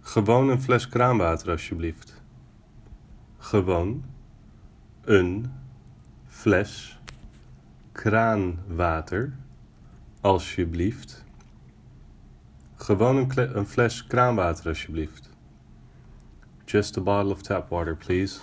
Gewoon een fles kraanwater, alsjeblieft. Gewoon een fles kraanwater, alsjeblieft. Gewoon een, een fles kraanwater, alsjeblieft. Just a bottle of tap water, please.